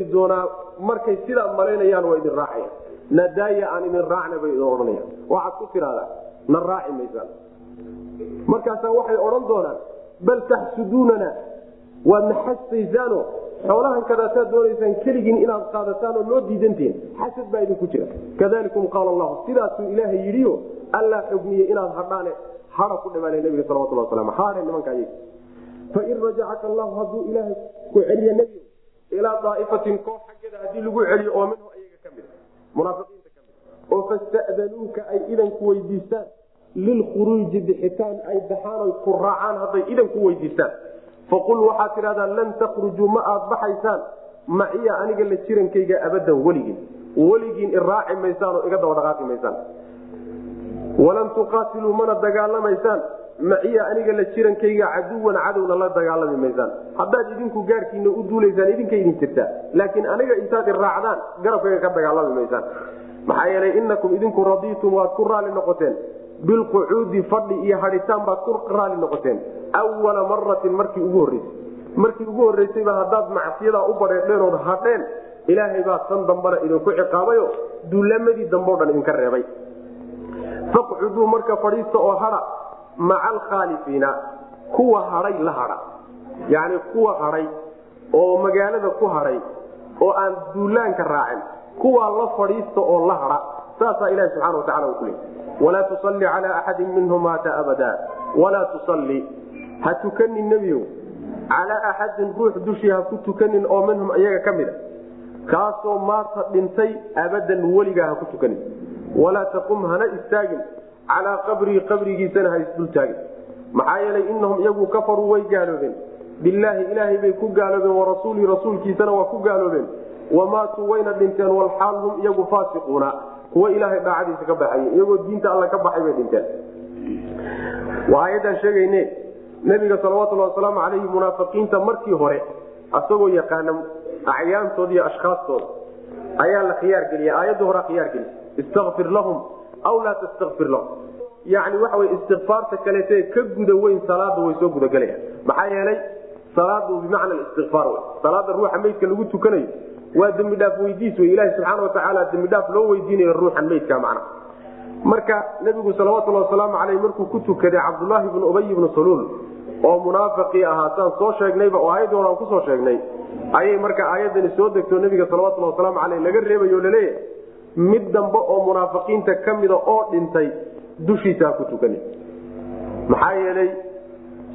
geli doonaa markay sidaa malaynayaan waa idin raacaya nadaaya aan idin raacna bay idin odhanayaan. Waxaad ku tiraahdaa na raaci maysaan markaasaa waxay odhan doonaan bal taxsuduunana waad naxastaysaano xoolahan kadaasaad doonaysaan keligiin inaad qaadataan oo loo diidantihin xasad baa idinku jira. Kadalikum qaala allahu sidaasuu ilaahay yidhiyo allaa xugmiye inaad hadhaane hada ku dhimaana nabiga salawatullah wasalam hahe nimanka ayag fain rajacaka allahu hadduu ilaahay ku celiyo nebigo ilaa daaifatin koox xaggeeda haddii lagu celiyo oo minhu ayaga ka mid munaafiqiinta ka mid oo fasta'danuuka ay idanku weydiistaan. Lilkhuruuji bixitaan ay baxaan oy ku raacaan hadday idanku weydiistaan. Faqul waxaad tidhahdaa lan takhrujuu ma aad baxaysaan. Maciya aniga la jirankayga abadan weligiin. Weligiin iraaci maysaan oo iga daba dhaqaaqi maysaan. Walan tuqaatiluu mana dagaalamaysaan maciya aniga la jirankayga caduwan cadowna la dagaalami maysaan. Haddaad idinku gaarkiina u duulaysaan idinka idin jirtaa. Laakiin aniga intaad iraacdaan garabkayga ka dagaalami maysaan. Maxaa yeelay inakum idinku radiitum waad ku raali noqoteen. Bilqucuudi fadhi iyo haditaan baad ku raali noqoteen. Awala maratin markii ugu horreysay. Markii ugu horreysayba haddaad macsiyadaa u badheedheen ood hadheen ilaahay baa tan dambana idinku ciqaabayo. Duulamadii dambeo dhan idinka reebay. Faqcuduu marka fadhiista oo hadha maca alkhaalifiina kuwa hadhay la hadha yacni kuwa hadhay oo magaalada ku hadhay oo aan duulaanka raacin kuwaa la fadhiista oo la hadha saasaa ilahi subxana wa tacala uu ku leeyay walaa tusalli calaa axadin minhum maata abada. Walaa tusalli. Ha tukanin nebiyow. Calaa axadin ruux dushii ha ku tukanin oo minhum iyaga ka mid a kaasoo maata dhintay abadan weligaa ha ku tukanin walaa taqum hana istaagin calaa qabrii qabrigiisana ha isdultaagin maxaa yeelay inahum iyagu kafaruu way gaaloobeen bilaahi ilaahay bay ku gaaloobeen warasuulii rasuulkiisana waa ku gaaloobeen wamaatuu wayna dhinteen walxaal hum iyagu faasiquuna kuwa ilaahay daacadiisa ka baxay iyagoo diinta alla ka baxay bay dhinteen waa ayaddaan sheegayne nebiga salawatulhi wasalaamu calayhi munaafiqiinta markii hore asagoo yaqaana acyaantooda iyo ashkaastooda ayaa la khiyaar geliya aayadda horaa khiyaar geliya istakfir lahum aw laa tastakfir lahum yani waxa wey istikfaarta kaleete ka guda weyn salaada way soo gudagelayaan maxaa yeelay salaadu bimacna istikfaar wey salaada ruuxa meydka lagu tukanayo waa dembi dhaaf weydiis wey ilahi subxaana watacaala dembi dhaaf loo weydiinayo ruuxan meydka macna. Marka nebigu salawatulhi wasalaamu caleyh markuu ku tukaday cabdulaahi bnu ubay bnu saluul oo munaafiqii ahaa saan soo sheegnayba oo aayadda hore aan ku soo sheegnay ayay marka aayadani soo degto nebiga salawatulhi wasalaamu caleyh laga reebayo la leeyahay mid dambe oo munaafiqiinta ka mida oo dhintay dushiisa ha ku tukani. Maxaa yeelay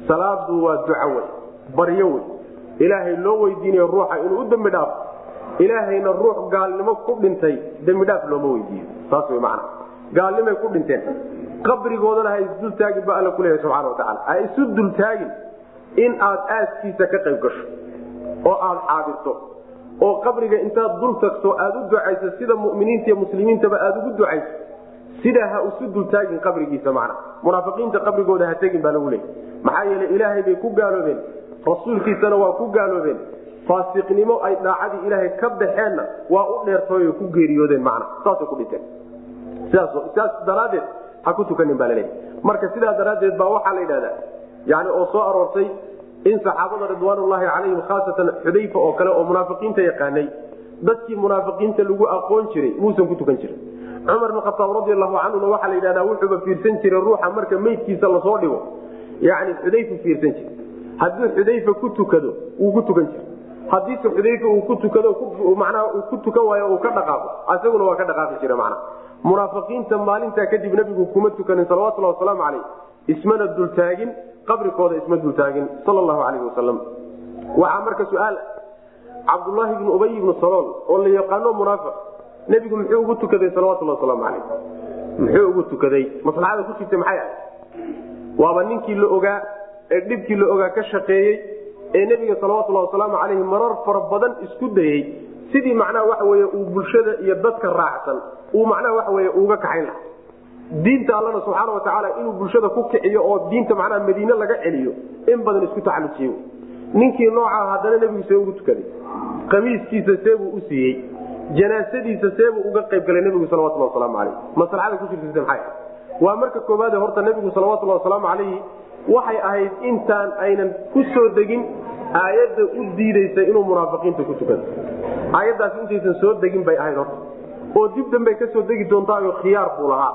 salaadu waa duco wey baryo wey ilaahay loo weydiinayo ruuxa inuu u dembi dhaafo ilaahayna ruux gaalnimo ku dhintay dembidhaaf looma weydiiyo. Saas wey macana gaalnimay ku dhinteen. Qabrigoodana ha isdultaagin ba alla kuleeyahay subxana watacaala ha isu dultaagin in aad aaskiisa ka qayb gasho oo aad xaadirto oo qabriga intaad dul tagto aad u ducayso sida muminiinta iyo muslimiintaba aad ugu ducayso sidaa ha isu dultaagin qabrigiisa macna. Munaafiqiinta qabrigooda ha tegin baa lagu leeyay maxaa yeelay ilaahay bay ku gaaloobeen. Rasuulkiisana waa ku gaaloobeen. Faasiqnimo ay daacadii ilaahay ka baxeenna waa u dheertooy ku geeriyoodeen macna. Saasay ku dhinteen sidaas daraaddeed ha ku tukanin baa laleeyahy marka sidaa daraaddeed baa waxaa la yidhahdaa yani oo soo aroortay in saxaabada ridwaanullaahi calayhim khaasatan xudayfa oo kale oo munaafiqiinta yaqaanay dadkii munaafiqiinta lagu aqoon jiray muusan ku tukan jirin. Cumar bin khataab radiallahu canhuna waxaa la yidhahdaa wuxuuba fiirsan jiray ruuxa marka meydkiisa la soo dhigo. Yani xudayfa fiirsan jira hadduu xudayfa ku tukado wuu ku tukan jira haddiise xudayfa uu ku tukado macnaha uu ku tukan waayo uu ka dhaqaaqo isaguna waa ka dhaqaaqi jira macnaha. Munaafiqiinta maalintaa kadib nebigu kuma tukanin salawatullahi wasalaamu caleyh ismana dultaagin qabrikooda isma dultaagin sal allahu calayhi wasalam waxaa marka su'aal cabdullaahi bnu ubay ibnu salool oo la yaqaano munaafiq nebigu muxuu ugu tukaday salawatullahi wasalaamu caleyh muxuu ugu tukaday maslaxada ku jirta maxay ahay waaba ninkii la ogaa ee dhibkii la ogaa ka shaqeeyey ee nebiga salawatullahi wasalaamu caleyhi marar fara badan isku dayey. Sidii macnaha waxa weye uu bulshada iyo dadka raacsan uu macnaha waxa weye uga kaxayn laha diinta allana subxaana watacaala inuu bulshada ku kiciyo oo diinta macnaha madiine laga celiyo in badan isku taxalujiyo ninkii noocaa haddana nebigu see ugu tukaday. Qamiiskiisa seebuu u siiyey. Janaasadiisa seebuu uga qayb galay nebigu salawatullah wasalaamu caleyh maslaxada ku jirta maxay waa marka koowaade horta nebigu salawatullahi wasalaamu calayhi waxay ahayd intaan aynan ku soo degin aayadda u diidaysa inuu munaafiqiinta ku tukado aayaddaasi intaysan soo degin bay ahayd horta. Oo dib dambey ka soo degi doontaayoo khiyaar buu lahaa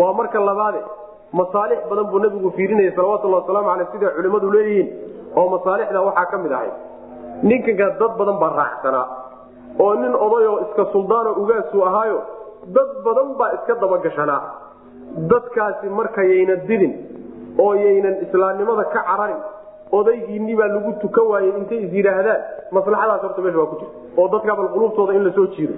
waa marka labaade masaalix badan buu nabigu fiirinaya salawatullahi wasalaamu caleyh siday culimmadu leeyihiin oo masaalixda waxaa ka mid ahayd ninkanka dad badan baa raacsanaa oo nin odayoo iska suldaanoo ugaasuu ahaayo dad badan baa iska dabagashanaa dadkaasi markayayna didin oo yaynan islaamnimada ka cararin odaygiinni baa lagu tukan waayey intay is yidhaahdaan maslaxadaas horta meesha waa ku jirta oo dadka bal quluubtooda in la soo jiiro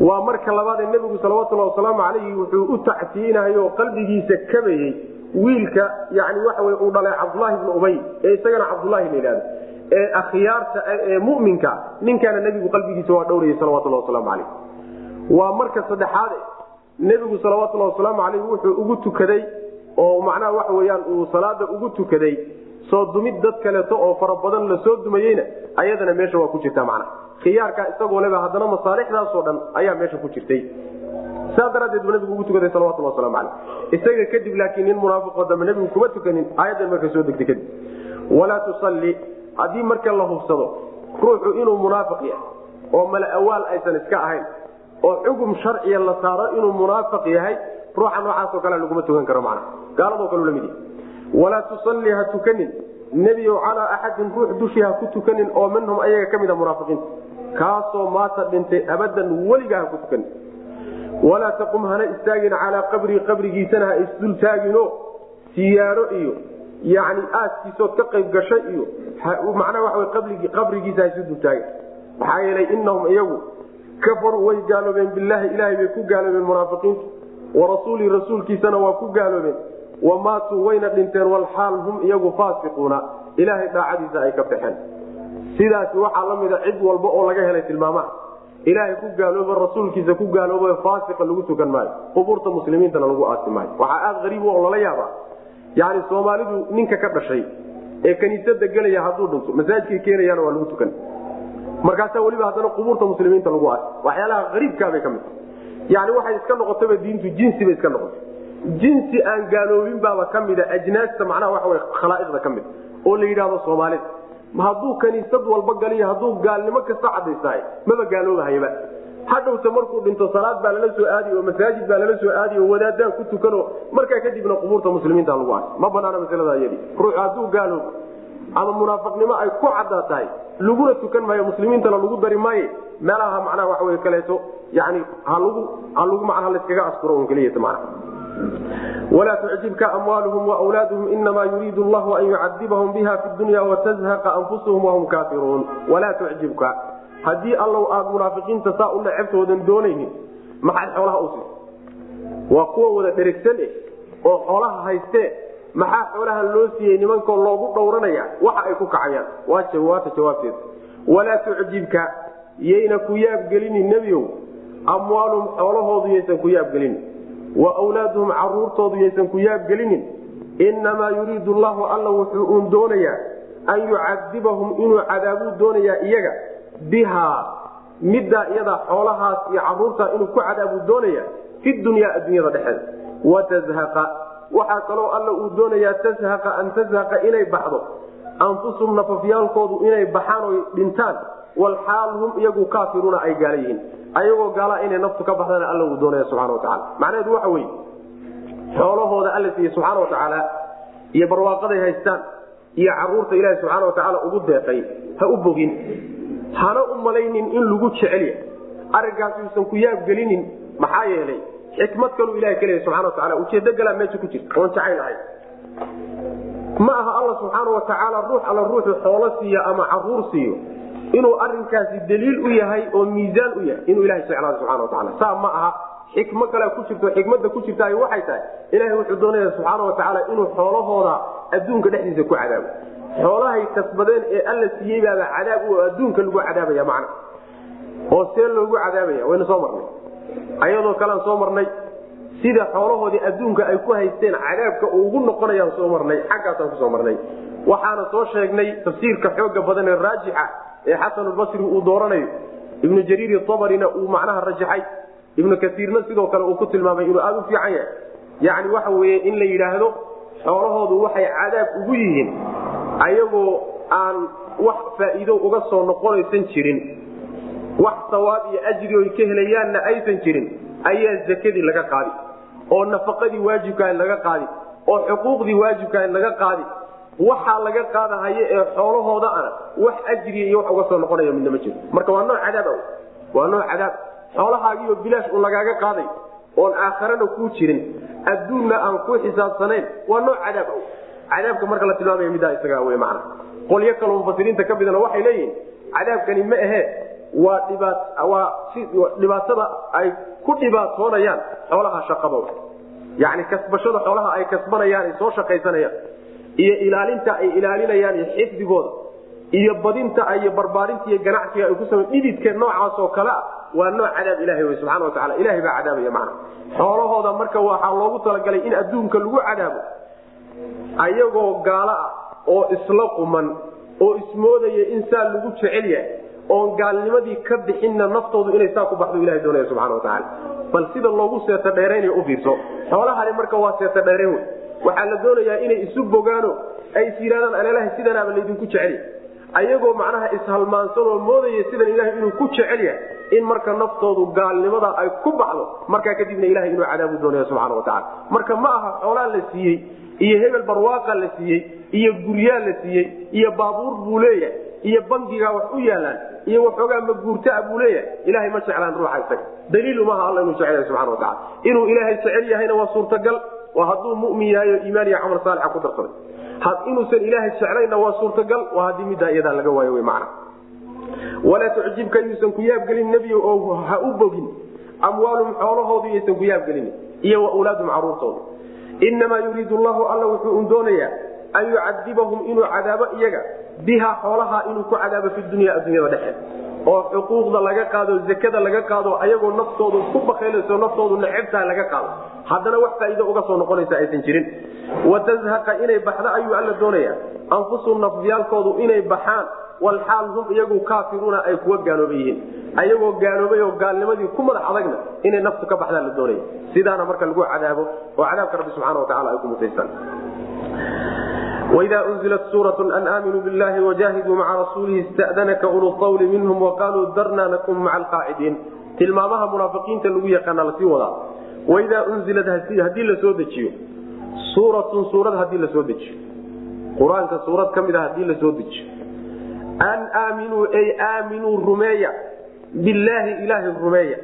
waa marka labaadee nebigu salawatullahi wasalaamu calayhi wuxuu u tacsiinahay oo qalbigiisa kabayey wiilka yani waxa uu dhalay cabdulaahi bnu ubay ee isagana cabdulaahi la yidhahdo ee akhyaarta ee muminka ninkaana nebigu qalbigiisa waa dhowrayay salawatullah wasalaamu calayh waa marka saddexaade nebigu salawatullahi wasalaamu calayh wuxuu ugu tukaday oo macnaha waxa weyaan uu salaada ugu tukaday soo dumid dad kaleeto oo fara badan la soo dumayeyna ayadana meesha waa ku jirta macnaha khiyaarkaa isagoo haddana masaalixdaasoo dhan ayaa meesha ku jirtay. Saa daraadeed buu nabigu ugu tukaday salawatullah waslamu caleyh isaga kadib laakiin nin munaafiqoo dambe nebigu kuma tukanin aayaddan marka soo degtay kadib. Walaa tusalli haddii marka la hubsado ruuxu inuu munaafiq yahay oo mala awaal aysan iska ahayn oo xugum sharciya la saaro inuu munaafiq yahay ruuxa noocaasoo kale laguma tukan karo macna. Gaaladoo kale la mid walaa tusalli ha tukanin. Nebiyow calaa axadin ruux dushii ha ku tukanin oo minhum ayaga ka mid a munaafiqiinta kaasoo maata dhintay abadan weligaa ha ku tukanin. Walaa taqum hana istaagin calaa qabrii qabrigiisana ha isdul taagino. Siyaaro iyo yani aaskiisood ka qayb gashay iyo macnaha waxa qabrigiisa ha isu dul taagin. Maxaa yeelay inahum iyagu kafaruu way gaaloobeen bilaahi ilaahay bay ku gaaloobeen munaafiqiintu. Warasuulii rasuulkiisana waa ku gaaloobeen wamaatuu wayna dhinteen walxaal hum iyagu faasiquuna. Ilaahay daacadiisa ay ka baxeen. Sidaasi waxaa la mida cid walba oo laga helay tilmaamaha ilaahay ku gaalooba rasuulkiisa ku gaalooba faasiqa lagu tukan maayo. Qubuurta muslimiintana lagu aasi maayo. Waxaa aada ariib oo lala yaaba. Yani soomaalidu ninka ka dhashay ee kaniisada gelaya hadduu dhinto masaajidkay keenayaan waa lagu tukan. Markaasaa weliba haddana qubuurta muslimiinta lagu aasi. Waxyaalaha ariibkaabay ka mid yani waxay iska noqotaba diintu jinsi bay iska noqotay jinsi aan gaaloobin baaba ka mida ajnaasta macnaha waxa wey khalaa'iqda ka mid oo la yidhahdo soomaalida hadduu kaniisad walba galiyo hadduu gaalnimo kasta cadaysahay maba gaaloobahayba hadhowta markuu dhinto salaad baa lala soo aadi oo masaajid baa lala soo aadi oo wadaadaan ku tukano markaa kadibna qubuurta muslimiinta lagu aas ma banaana masalada iyadi ruux hadduu gaaloobo ama munaafiqnimo ay ku caddaa tahay laguna tukan maayo muslimiintana lagu dari maaye meelaha macnaha wey kaleeto yani halagu halagu macnaha layskaga asturo un keliyata macnaha walaa tucjibka amwaaluhum wawlaaduhum inamaa yuriidu llahu an yucadibahum biha fi dunya watazhaqa anfusuhum wahum kaafiruun walaa tucjibka haddii allow aada munaafiqiinta saa u necebtoodan doonaynin maxay xoolaha u siisa waa kuwa wada dherigsan eh oo xoolaha haystee maxaa xoolahan loo siiyey nimankoo loogu dhowranaya waxa ay ku kacayaan waata jawaabteeda walaa tucjibka yayna ku yaabgelinin nebiow amwaalum xoolahoodu yaysan ku yaabgelinin wa wlaaduhum caruurtoodu yaysan ku yaabgelinin. Inamaa yuriidu llahu alla wuxuu uun doonayaa an yucadibahum inuu cadaabuu doonayaa iyaga. Bihaa middaa iyadaa xoolahaas iyo caruurtaa inuu ku cadaabuu doonaya fi dunyaa adduunyada dhexeeda. Watazhaqa waxaa kaloo alla uu doonayaa tazhaqa an tazhaqa inay baxdo. Anfusum nafafyaalkoodu inay baxaan oy dhintaan walxaal hum iyagu kaafiruuna ay gaala yihiin ayagoo gaalaa inay naftu ka baxdana alla uu doonaya subxana watacaala macnaheedu waxa weye xoolahooda alla siiye subxaana watacaala iyo barwaaqaday haystaan iyo carruurta ilaahi subxaana watacaala ugu deeqay ha u bogin hana u malaynin in lagu jecelya arrinkaas uusan ku yaabgelinin maxaa yeelay xikmad kaluu ilaha ka leeya subxana wataala ujeedo galaa meesha ku jirta oon jacayl ma aha alla subxaana watacaala ruux alla ruuxu xoolo siiyo ama carruur siiyo inuu arinkaasi daliil u yahay oo miisaan u yahay inuu ilaha jeclaado subxana wataala saa ma aha xikmo kale ku jirto xikmada ku jirta waxay tahay ilahay wuxuu doonaya subxaana watacaala inuu xoolahooda adduunka dhexdiisa ku cadaabo xoolahay kasbadeen ee alla siiyey baaba cadaab u adduunka lagu cadaabaya macna. Oo see loogu cadaabaya waynu soo marnay. Ayadoo kalean soo marnay sida xoolahoodii adduunka ay ku haysteen cadaabka ugu noqonayaan soo marnay xaggaasaan ku soo marnay. Waxaana soo sheegnay tafsiirka xooga badan ee raajixa ee xasanulbasri uu dooranayo. Ibnu jariir abarina uu macnaha rajaxay. Ibnu kaiirna sidoo kale uu ku tilmaamay inuu aada u fiican yahay. Yani waxa weye in la yidhaahdo xoolahoodu waxay cadaab ugu yihiin ayagoo aan wax faa'iido uga soo noqonaysan jirin. Wax sawaab iyo ajri oy ka helayaanna aysan jirin ayaa zakadii laga qaadi. Oo nafaqadii waajibkaa laga qaadi. Oo xuquuqdii waajibkaa laga qaadi waxaa laga qaadahaya ee xoolahooda ana wax ajriya iyo wax uga soo noqonaya midna ma jiro. Marka waa nooc cadaab waa nooc cadaab. Xoolahaagiioo bilaash un lagaaga qaaday oon aakharana kuu jirin adduunna aan ku xisaabsanayn waa nooc cadaab cadaabka marka la tilmaamaya middaa isagaa wey macna. Qolyo kaloo mufasiriinta ka midana waxay leeyihiin cadaabkani ma ahee waa waa dhibaatada ay ku dhibaatoonayaan xoolaha shaqadooda yacni kasbashada xoolaha ay kasbanayaan ay soo shaqaysanayaan iyo ilaalinta ay ilaalinayaan iyo xifdigooda iyo badinta iyo barbaarinta iyo ganacsiga ay ku samay dhididka noocaas oo kale waa nooc cadaab ilahay wey subxana wa ilahay baa cadaabaya macna xoolahooda marka waxaa loogu talagalay in adduunka lagu cadaabo ayagoo gaalo ah oo isla quman oo ismoodaya in saa lagu jecel yahay oon gaalnimadii ka bixinna naftoodu inay saa ku baxdo ilahay doonaya subxana wa bal sida loogu seeta dheeraynayo u fiirso xoolahani marka waa seeta dheerayn wey waxaa la doonayaa inay isu bogaano ay is yidhahdaan alalaha sidanaaba laydinku jecelya ayagoo macnaha ishalmaansan oo moodaya sidan ilahay inuu ku jecel yahay in marka naftoodu gaalnimada ay ku baxdo markaa kadibna ilahay inuu cadaabu doonaya subxana wa marka ma aha xoolaa la siiyey iyo hebel barwaaqa la siiyey iyo guryaa la siiyey iyo baabuur buu leeyahay iyo bangigaa wax u yaalaan iyo waxoogaa maguurtaa buu leeyahay ilahay ma jeclaan ruuxa isaga. Daliil umaha alla inuu jecel yahay subxana wa inuu ilaahay jecel yahayna waa suurtagal waa hadduu mumin yahay oo iimaan iyo camal saalixa ku darsaday. Inuusan ilaahay jeclayna waa suurtagal waa haddii middaa iyadaa laga waayo wy macna. Walaa tucjibka yuusan ku yaabgelin nebiyo oo ha u bogin. Amwaalum xoolahoodu yaysan ku yaabgelin. Iyo wa wlaadum caruurtooda inamaa yuriidu llahu alla wuxuu un doonayaa an yucadibahum inuu cadaabo iyaga biha xoolaha inuu ku cadaabo fi dunya addunyada dhexe. Oo xuquuqda laga qaado zakada laga qaado ayagoo naftoodu ku bakaylayso naftoodu necebtaha laga qaado haddana wax faa'iido uga soo noqonaysa aysan jirin watazhaqa inay baxdo ayuu alla doonaya anfusum nafyaalkoodu inay baxaan walxaal hum iyagu kaafiruuna ay kuwa gaalooba yihiin ayagoo gaaloobay oo gaalnimadii ku madax adagna inay naftu ka baxdaa la doonaya sidaana marka lagu cadaabo oo cadaabka rabbi subxana wa tacala ay ku mutaystaan وإذا أنزلت سورة أن آمنوا بالله وجاهدوا مع رسوله استأذنك أولو الطول منهم وقالوا درنا نكن مع القاعدين tilmaamaha munaafiqiinta lagu yaqaana lasii wadaa waidaa unzilad haddii la soo dejiyo. Suuratun suurad haddii la soo dejiyo. Qur'aanka suurad ka mid a haddii la soo dejiyo. An aaminuu ay aaminuu rumeeya. Billaahi ilaahay rumeeya.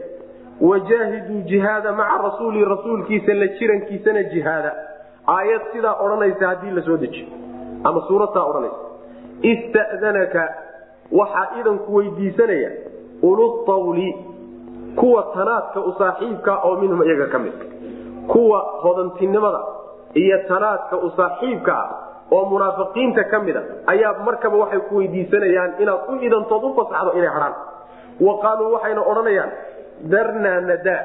Wajaahiduu jihaada maca rasuuli rasuulkiisa la jirankiisana jihaada. Aayad sidaa odhanaysa haddii la soo dejiyo. Ama suuradtaa odhanaysa. Ista'danaka waxaa idanku weydiisanaya. Ulutawli kuwa tanaadka u saaxiibka oo minhum iyaga ka mid. Kuwa hodantinimada iyo tanaadka u saaxiibka ah oo munaafiqiinta ka mida ayaa markaba waxay ku weydiisanayaan inaad u idantood u fasaxdo inay hadhaan wa qaaluu waxayna odhanayaan darnaa nadaa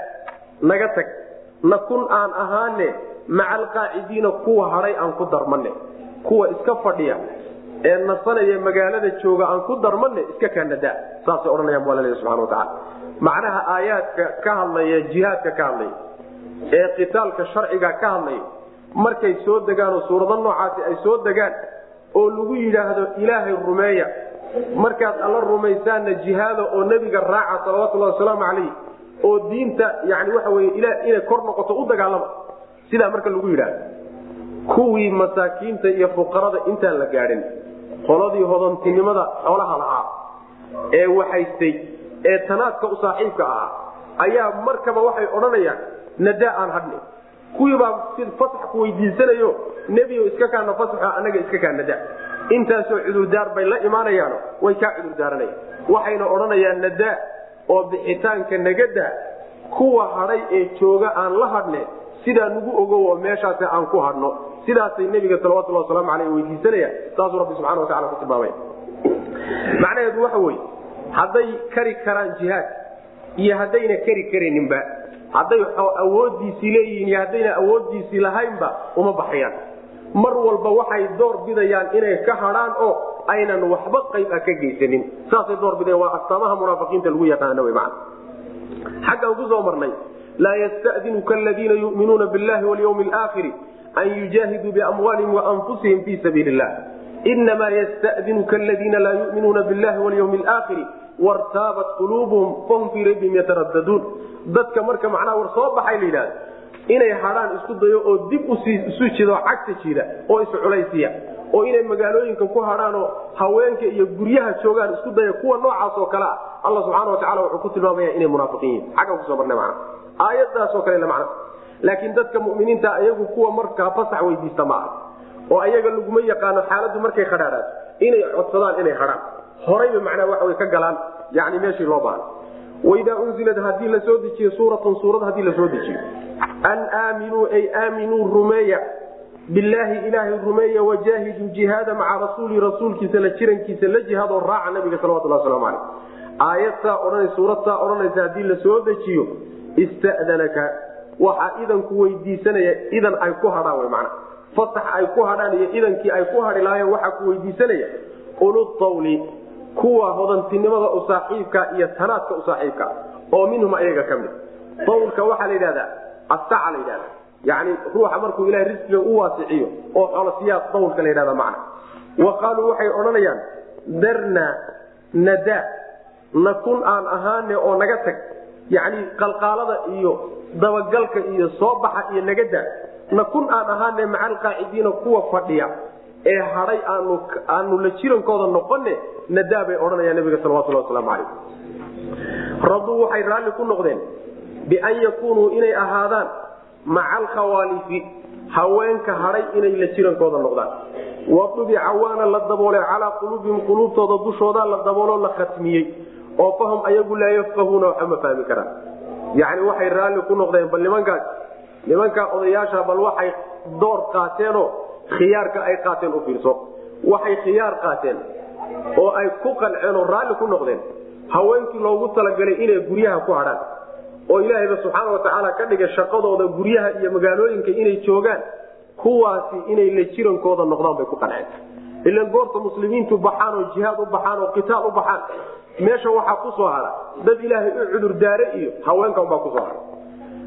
naga tag. Nakun aan ahaane maca alqaacidiina kuwa hadhay aan ku darmane kuwa iska fadhiya ee nasanaya magaalada jooga aan ku darmane iska kaa nadaa. Saasay odhanayaan bu alla subana wataala macnaha aayaadka ka hadlaya jihaadka ka hadlaya ee qitaalka sharciga ka hadlaya markay soo degaanoo suurado noocaasi ay soo degaan oo lagu yidhaahdo ilaahay rumeeya markaad alla rumaysaanna jihaada oo nebiga raaca salawatullahi wasalaamu calayh oo diinta yani waxa weye inay kor noqoto u dagaalama sidaa marka lagu yidhaahdo. Kuwii masaakiinta iyo fuqarada intaan la gaadhin qoladii hodantinimada xoolaha lahaa ee waxaystay ee tanaadka u saaxiibka ahaa ayaa markaba waxay odhanayaan nadaa aan hadhni kuwiibaa fasax ku weydiisanayo nebiyo iska kaana fasaxo annaga iska kaa nadaa intaasoo cudurdaar bay la imaanayaano way kaa cudurdaaranayaan waxayna odhanayaan nadaa oo bixitaanka nagadaa kuwa hadhay ee jooga aan la hadhne sidaa nagu ogow oo meeshaas aan ku hadhno. Sidaasay nebiga salawatulhi wasalaamu aleyh weydiisanayaan saasuu rabbi subxana watacala ku tilmaamay. Macnaheedu waxa weye hadday kari karaan jihaad iyo haddayna kari karayninba hadday awoodiisii leeyihiin iyo haddayna awoodiisii lahaynba uma baxayaan. Mar walba waxay door bidayaan inay ka hadhaan oo aynan waxba qayb a ka geysanin. Saasay door bidayan waa astaamaha munaafiqiinta lagu yaqaano w man xaggaan ku soo marnay. Laa yastadinuka aladiina yuminuuna billahi walyawmi alaakhiri an yujaahiduu biamwaalihim waanfusihim fii sabiili illah inamaa ystadinuka aladiina laa yuminuuna billahi walyawmi alaakhiri wartaabat quluubuhum fahum fii raybihim yataraddaduun dadka marka macnaha war soo baxay la yidhahda inay hadhaan isku dayo oo dib isu jido cagta jida oo isculaysiya oo inay magaalooyinka ku hadhaanoo haweenka iyo guryaha joogaan isku daya kuwa noocaas oo kale ah alla subxaana watacala wuxuu ku tilmaamaya inay munaafiqiin yihiin xaggan ku soo marnay mana aayadaasoo kale macna laakiin dadka muminiinta iyagu kuwa markaa fasax weydiista ma aha oo ayaga laguma yaqaano xaaladdu markay khadhaadhaato inay codsadaan inay hadhaan. Horayba macnaha waxa way ka galaan yani meeshii loo baahna waidaa unzilad haddii la soo dejiyo suuratun suurad haddii la soo dejiyo. An aaminuu ay aaminuu rumeeya. Bilaahi ilaahay rumeeya wajaahiduu jihaada maca rasuuli rasuulkiisa la jirankiisa la jihaadoo raaca nabiga salawatullah waslamu caleyh aayadtaa odhanay suuradtaa odhanaysa haddii la soo dejiyo istadanaka waxaa idanku weydiisanaya idan ay ku hadhaan wy mana fasax ay ku hadhaan iyo idankii ay ku hadhi lahaayeen waxaa ku weydiisanaya ulutawli kuwa hodantinimada u saaxiibka iyo tanaadka u saaxiibka oo minhum ayaga ka mid tawlka waxaa la yidhahdaa asaca la yidhahda yani ruuxa markuu ilahay risqiga u waasiciyo oo xolosiyaa tawlka la yidhahda macna. Wa qaaluu waxay odhanayaan darna nada nakun aan ahaane oo naga tag. Yani qalqaalada iyo dabagalka iyo soo baxa iyo nagada nakun aan ahaane maca alqaacidiina kuwa fadhiya ee haday aanu aanu la jirankooda noqone nadaa bay odhanayaan nabiga salawatulhi waslamu calayh raduu waxay raalli ku noqdeen bian yakunuu inay ahaadaan maca alkhawaalifi haweenka hadhay inay la jirankooda noqdaan. Wadubica waana la daboolay calaa quluubihim quluubtooda dushooda la dabooloo la khatmiyey oo fahum ayagu laa yafqahuuna waxa ma fahmi karaan. Yani waxay raalli ku noqdeen bal nimankaa odayaasha bal waxay door qaateenoo khiyaarka ay qaateen u fiirso. Waxay khiyaar qaateen oo ay ku qanceen oo raalli ku noqdeen. Haweenkii loogu talagalay inay guryaha ku hadhaan. Oo ilaahayba subxaana watacaala ka dhigay shaqadooda guryaha iyo magaalooyinka inay joogaan kuwaasi inay la jirankooda noqdaan bay ku qanceen. Ilan goorta muslimiintu baxaan oo jihaad u baxaan oo qitaal u baxaan meesha waxaa ku soo hara dad ilaahay u cudurdaare iyo haweenkanbaa ku soo hara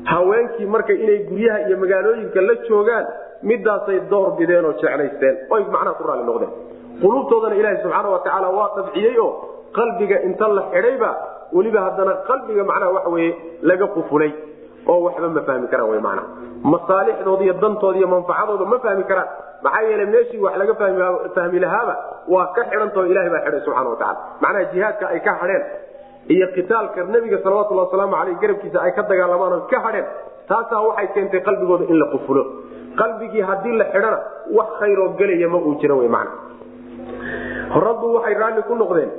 haweenkii marka inay guryaha iyo magaalooyinka la joogaan midaasay door bideen oo jeclaysteen. Oy macnaha ku raalli noqdeen. Quluubtoodana ilaaha subxaana watacaala waa dabciyey oo qalbiga inta la xidhayba weliba haddana qalbiga macnaha waxa weye laga qufulay oo waxba ma fahmi karaan wy macnaha. Masaalixdooda iyo dantooda iyo manfacadooda ma fahmi karaan. Maxaa yeele meeshii wax laga fahmi lahaaba waa ka xidhantao ilahay baa xidhay subxana watacala macnaha jihaadka ay ka hadheen iyo qitaalka nebiga salawatulhi wasalaamu aleyh garabkiisa ay ka dagaalamaan oo ka hadheen taasaa waxay keentay qalbigooda in la qufulo qalbigii haddii la xidhana wax khayroo gelaya ma uu jira w man raddu waxay raalli ku noqdeen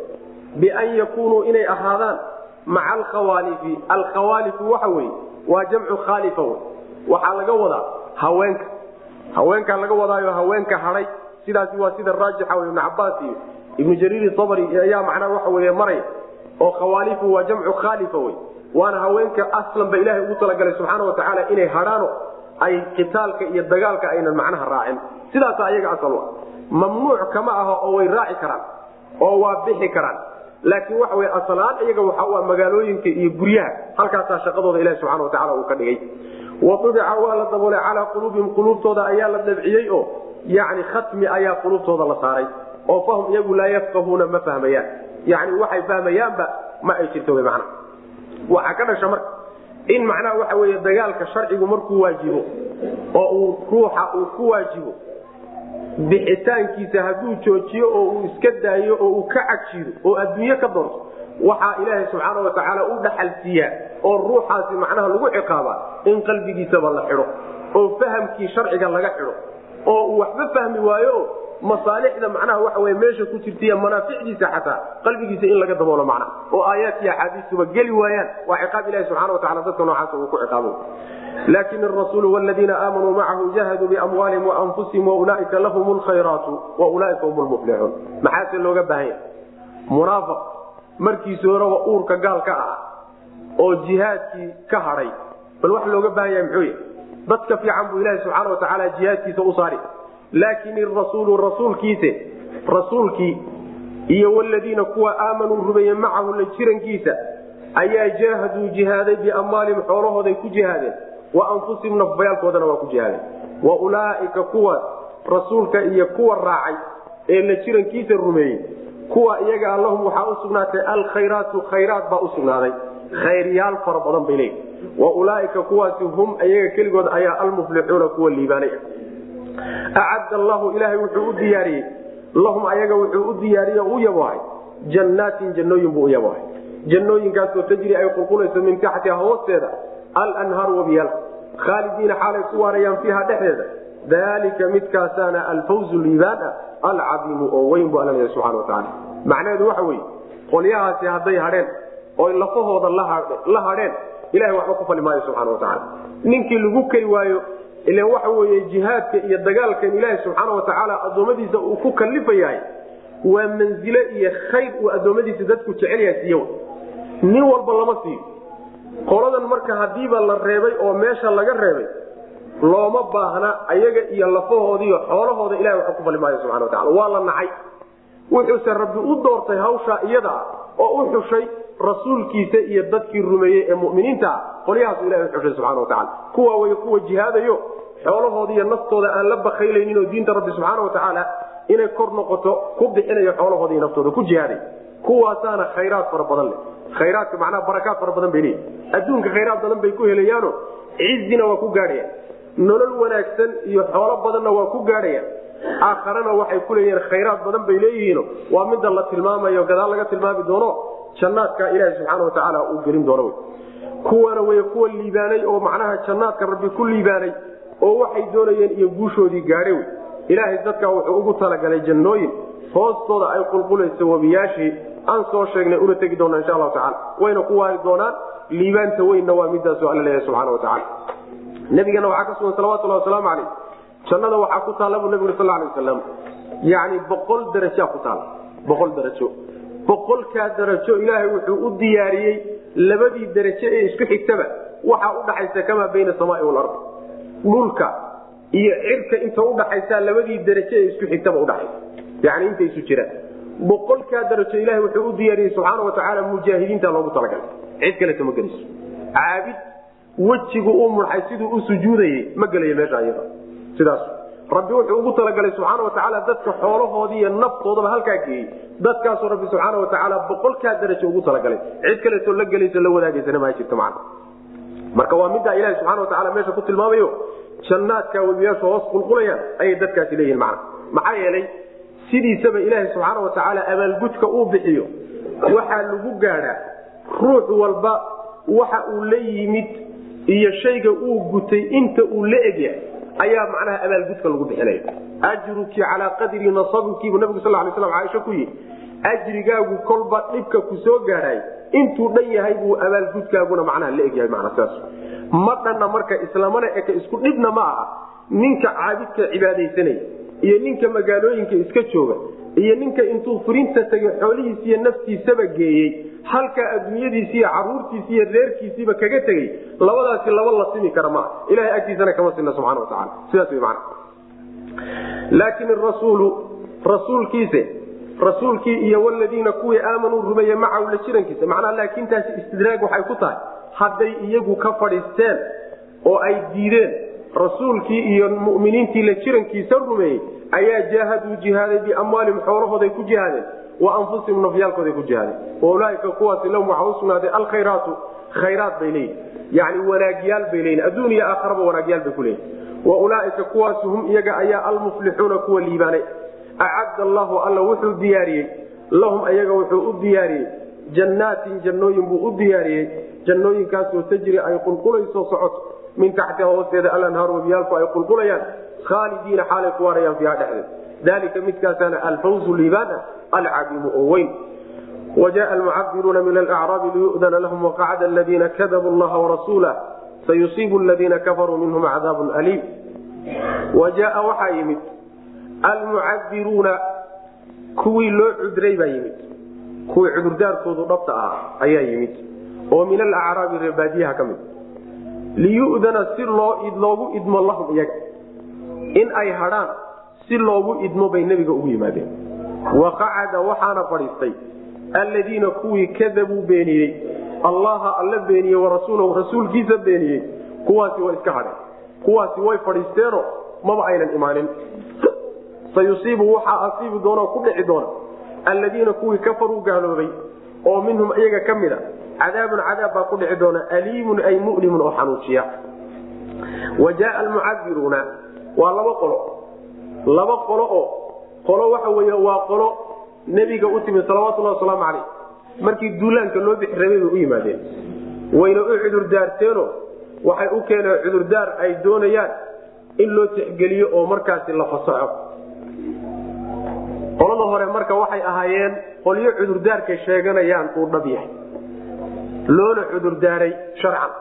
bian yakunuu inay ahaadaan maca alkhawaalifi alkhawaalifu waxa weye waa jamcu khaalifa wey. Waxaa laga wadaa haweenka. Haweenkaa laga wadaayo haweenka hadhay sidaasi waa sida raajixa w ibnu cabaas iyo ibnu jariir sabri ayaa macnaha waxa wey maraya oo khawaalifu waa jamcu khaalifa wey waana haweenka aslanba ilahay ugu talagalay subxaana watacaala inay hadhaano ay qitaalka iyo dagaalka aynan macnaha raacin. Sidaasa ayaga asal u mamnuuc kama aho oo way raaci karaan oo waa bixi karaan. Laakiin waxa wey asalaan iyaga waxa u ah magaalooyinka iyo guryaha halkaasaa shaqadooda ilahi subxana watacala uu ka dhigay. Wadubica waa la daboolay calaa quluubihim quluubtooda ayaa la dabciyey oo yani khatmi ayaa quluubtooda la saaray oo fahum iyagu laa yafqahuuna ma fahmayaan yani waxay fahmayaanba ma ay jirto wy mana waxaa ka dhasha marka in macnaha waxa wey dagaalka sharcigu markuu waajibo oo uu ruuxa uu ku waajibo bixitaankiisa hadduu joojiyo oo uu iska daayo oo uu ka cagjiido oo adduunye ka doonto waxaa ilaahay subxaana watacaala u dhaxal siiyaa oo ruuxaasi macnaha lagu ciqaabaa in qalbigiisaba la xidho oo fahamkii sharciga laga xidho oo uu waxba fahmi waayo masaalixda macnaha waxa wey meesha ku jirtaiyo manaaficdiisa xataa qalbigiisa in laga daboolo macnaha oo aayaadkii axaadiistuba geli waayaan. Waa ciqaab ilahi subxana watacala dadka noocaasa uu ku ciqaabo. Laakin arasuulu wladiina aamanuu macahu jahaduu biamwaalihim waanfusihim waulaaika lahum lkhayraatu waulaaika hum lmuflixuun maxaase looga baahanya munaafiq markiisi horeba uurka gaal ka ah oo jihaadkii ka hadhay bal wax looga baahan yahay muxuu yahy dadka fiican buu ilahi subxaana watacaala jihaadkiisa u saari laakin irasuulu rasuulkiise rasuulkii iyo waladiina kuwa aamanuu rumeeye macahu la jirankiisa ayaa jaahaduu jihaaday biamwaalihim xoolahooday ku jihaadeen wa anfusihim nafbayaalkoodana waa ku jihaadeen wa ulaaika kuwa rasuulka iyo kuwa raacay ee la jirankiisa rumeeyey kuwa iyaga lahum waxaa usugnaatay alkhayraatu khayraat baa usugnaaday khayryaal fara badan bay leeyihi wa ulaaika kuwaasi hum iyaga keligood ayaa almuflixuuna kuwa liibaanay acadda allahu ilaahay wuxuu u diyaariyey lahum ayaga wuxuu u diyaariye u yabohay jannaatin jannooyin buu u yabohay jannooyinkaasoo tajri ay qulqulayso min taxtiha hoosteeda alanhaaru wabiyaal khaalidiina xaalay ku waarayaan fiiha dhexdeeda dalika midkaasaana alfawzu liibaan ah alcadiimu oo weyn bu alla leeyahay subxana watacaala macnaheedu waxa weeye qolyahaasi hadday hadheen oy lafahooda la hadheen ilahay waxba ku fali maayo subxana watacaala ninkii lagu kari waayo ilan waxa weeye jihaadka iyo dagaalkan ilaahay subxaana watacaala addoommadiisa uu ku kalifayahay waa manzile iyo khayr uu addoommadiisa dadku jecel yahay siiyo nin walba lama siiyo. Qoladan marka hadiiba la reebay oo meesha laga reebay looma baahna ayaga iyo lafahoodiiyo xoolahooda ilahay waxba ku fali subxana watacala waa la nacay. Wuxuuse rabbi u doortay hawshaa iyada ah oo u xushay rasuulkiisa iyo dadkii rumeeyey ee muminiinta ah qolyahaasu ilahay uxushay subxana watacala kuwa way kuwa jihaadayo xoolahooda iyo naftooda aan la bakaylaynin oo diinta rabbi subxaana watacaala inay kor noqoto ku bixinayo xoolahooda iyo naftooda ku jihaaday. Kuwaasaana khayraad fara badan leh. Khayraadka macnaha barakaad fara badan bay leeyihi adduunka khayraad badan bay ku helayaano cizina waa ku gaadhayaan nolol wanaagsan iyo xoolo badanna waa ku gaadhayaan aakharana waxay ku leeyihiin khayraad badan bay leeyihiino. Waa midda la tilmaamayo gadaal laga tilmaami doono jannaadka ilaahi subxaana watacaala uu gelin doono. Kuwana way kuwa liibaanay oo macnaha jannaadka rabbi ku liibaanay oo waxay doonayeen iyo guushoodii gaadhay wey ilaahay dadka wuxuu ugu talagalay jannooyin hoostooda ay qulqulayso webiyaashii aan soo sheegnay una tegi doona insha allahu tacala wayna ku waari doonaan liibaanta weynna waa midaasu alla leeyahay subxana watacaala nabigana waxaa ka sugan salawatulhi wasalaamu calayh. Jannada waxaa ku taalla buu nabigu sal lay wasalam yani boqol darajaa ku taala boqol darajo boqolkaa darajo ilaahay wuxuu u diyaariyey labadii darajo ee isku xigtaba. Waxaa udhaxaysa kamaa bayna samaai walard dhulka iyo cirka inta udhaxaysa labadii darajo ee isku xigtaba udhaxaysa yani inta isu jiraan. Boqolkaa darajo ilahay wuxuu u diyaariyey subxaana watacaala mujaahidiinta loogu talagalay. Cid kaleta ma geliso. Caabid wejigu u mudxay siduu u sujuudayey ma gelayo meesha ayada. Sidaas rabbi wuxuu ugu talagalay subxaana watacaala dadka xoolahoodii iyo naftoodaba halkaa geeyey. Dadkaasoo rabbi subxaana watacaala boqolkaa darajo ugu talagalay. Cid kaleetoo la gelayso la wadaagaysana ma jirto macna. Marka waa middaa ilahi subxana watacaala meesha ku tilmaamayo jannaadka webiyaashu hoos qulqulayaan ayay dadkaasi leeyihiin macna. Maxaa yeelay sidiisaba ilaahi subxaana watacaala abaalgudka uu bixiyo waxaa lagu gaadhaa ruux walba waxa uu la yimid iyo shayga uu gutay inta uu la egyahay ayaa macnaha abaalgudka lagu bixinaya ajruki calaa qadri nasabukiibu nabigu sal lay slam caaisha ku yihi ajrigaagu kolba dhibka ku soo gaadhay intuu dhan yahay buu abaalgudkaaguna macnaha la egyahay mana sidaas ma dhanna marka islamana eka isku dhibna ma aha. Ninka caabidka cibaadaysanaya iyo ninka magaalooyinka iska jooga iyo ninka intuu furinta tegay xoolihiis iyo naftiisaba geeyey halka adduunyadiisi iyo caruurtiisi iyo reerkiisiiba kaga tegey labadaasi laba la simi kara maa ilahay agtiisana kama sina subxana wataala sidaas w man laakin rasuulu rasuulkiise rasuulkii iyo waladiina kuwii aamanuu rumeeye macahu la jirankiisa macnaha laakintaasi istidraag waxay ku tahay hadday iyagu ka fadhiisteen oo ay diideen rasuulkii iyo muminiintii la jirankiisa rumeeyey ayaa jaahaduu jihaaday biamwaalihim xoolahooday ku jihaadeen wa anfusihim nafyaalkooday ku jihaadeen waulaaika kuwaasi lahum waxaa usugnaaday alkhayraatu khayraat bay leeyihiin yani wanaagyaal bay leeyihiin adduun iyo aakharaba wanaagyaal bay ku leeyihiin wa ulaaika kuwaasi hum iyaga ayaa almuflixuuna kuwa liibaanay. Acadda allahu alla wuxuu diyaariyey. Lahum ayaga wuxuu u diyaariyey. Jannaatin jannooyin buu u diyaariyey. Jannooyinkaasoo tajri ay qulqulayso socoto min taxtiha hoosteeda alanhaaru wabiyaalku ay qulqulayaan. Khaalidiina xaalay ku waarayaan fiiha dhexdeed dalika midkaasaana alfawzu liibaana alcadiimu oo weyn wajaءa almucabiruuna min alacraabi liyudana lahum waqacda aladiina kadabuu llaha warasuulah sayusiibu aladiina kafaruu minhum cadaabun aliim wajaaa waxaa yimid almucabiruuna kuwii loo cudray baa yimid kuwii cudurdaarkoodu dhabta ah ayaa yimid oo min alacraabi reebaadiyaha ka mid liyudana si loogu idmo lahum iyaga in ay hadhaan si loogu idmo bay nebiga ugu yimaadeen. Waqacada waxaana fadhiistay alladiina kuwii kadabuu beeniyey. Allaha alla beeniyey warasuulahu rasuulkiisa beeniyey. Kuwaasi way iska hadheen. Kuwaasi way fadhiisteeno maba aynan imaanin. Sayusiibu waxaa asiibi doona ku dhici doona alladiina kuwii kafaruu gaaloobay oo minhum iyaga ka mid a cadaabun cadaab baa ku dhici doona aliimun ay mulimun oo xanuujiya wa jaaa almucadiruuna waa laba qolo laba qolo oo qolo waxa wey waa qolo nebiga u timid salawatullahi wasalaamu calayh. Markii duulaanka loo bixi rabay bay u yimaadeen. Wayna u cudurdaarteeno waxay u keeneen cudurdaar ay doonayaan in loo tixgeliyo oo markaasi la fasaxo. Qolada hore marka waxay ahaayeen qolyo cudurdaarkay sheeganayaan uu dhab yahay. Loona cudurdaaray sharcan.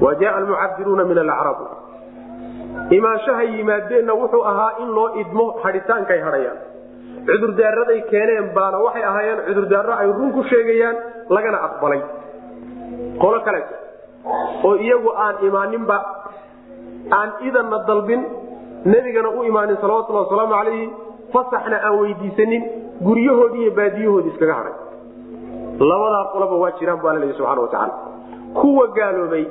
Wa jaaa almucadiruuna min alacrab imaanshahay yimaadeenna wuxuu ahaa in loo idmo hadhitaankay hadhayaan. Cudurdaaraday keeneen baana waxay ahaayeen cudurdaaro ay run ku sheegayaan lagana aqbalay. Qolo kaleeto oo iyagu aan imaaninba aan idanna dalbin nebigana u imaanin salawatullahi wasalaamu calayhi fasaxna aan weydiisanin guryahoodii iyo baadiyahoodii iskaga hadhay. Labadaa qoloba waa jiraan bu alla leeya subxana watacaala kuwa gaaloobay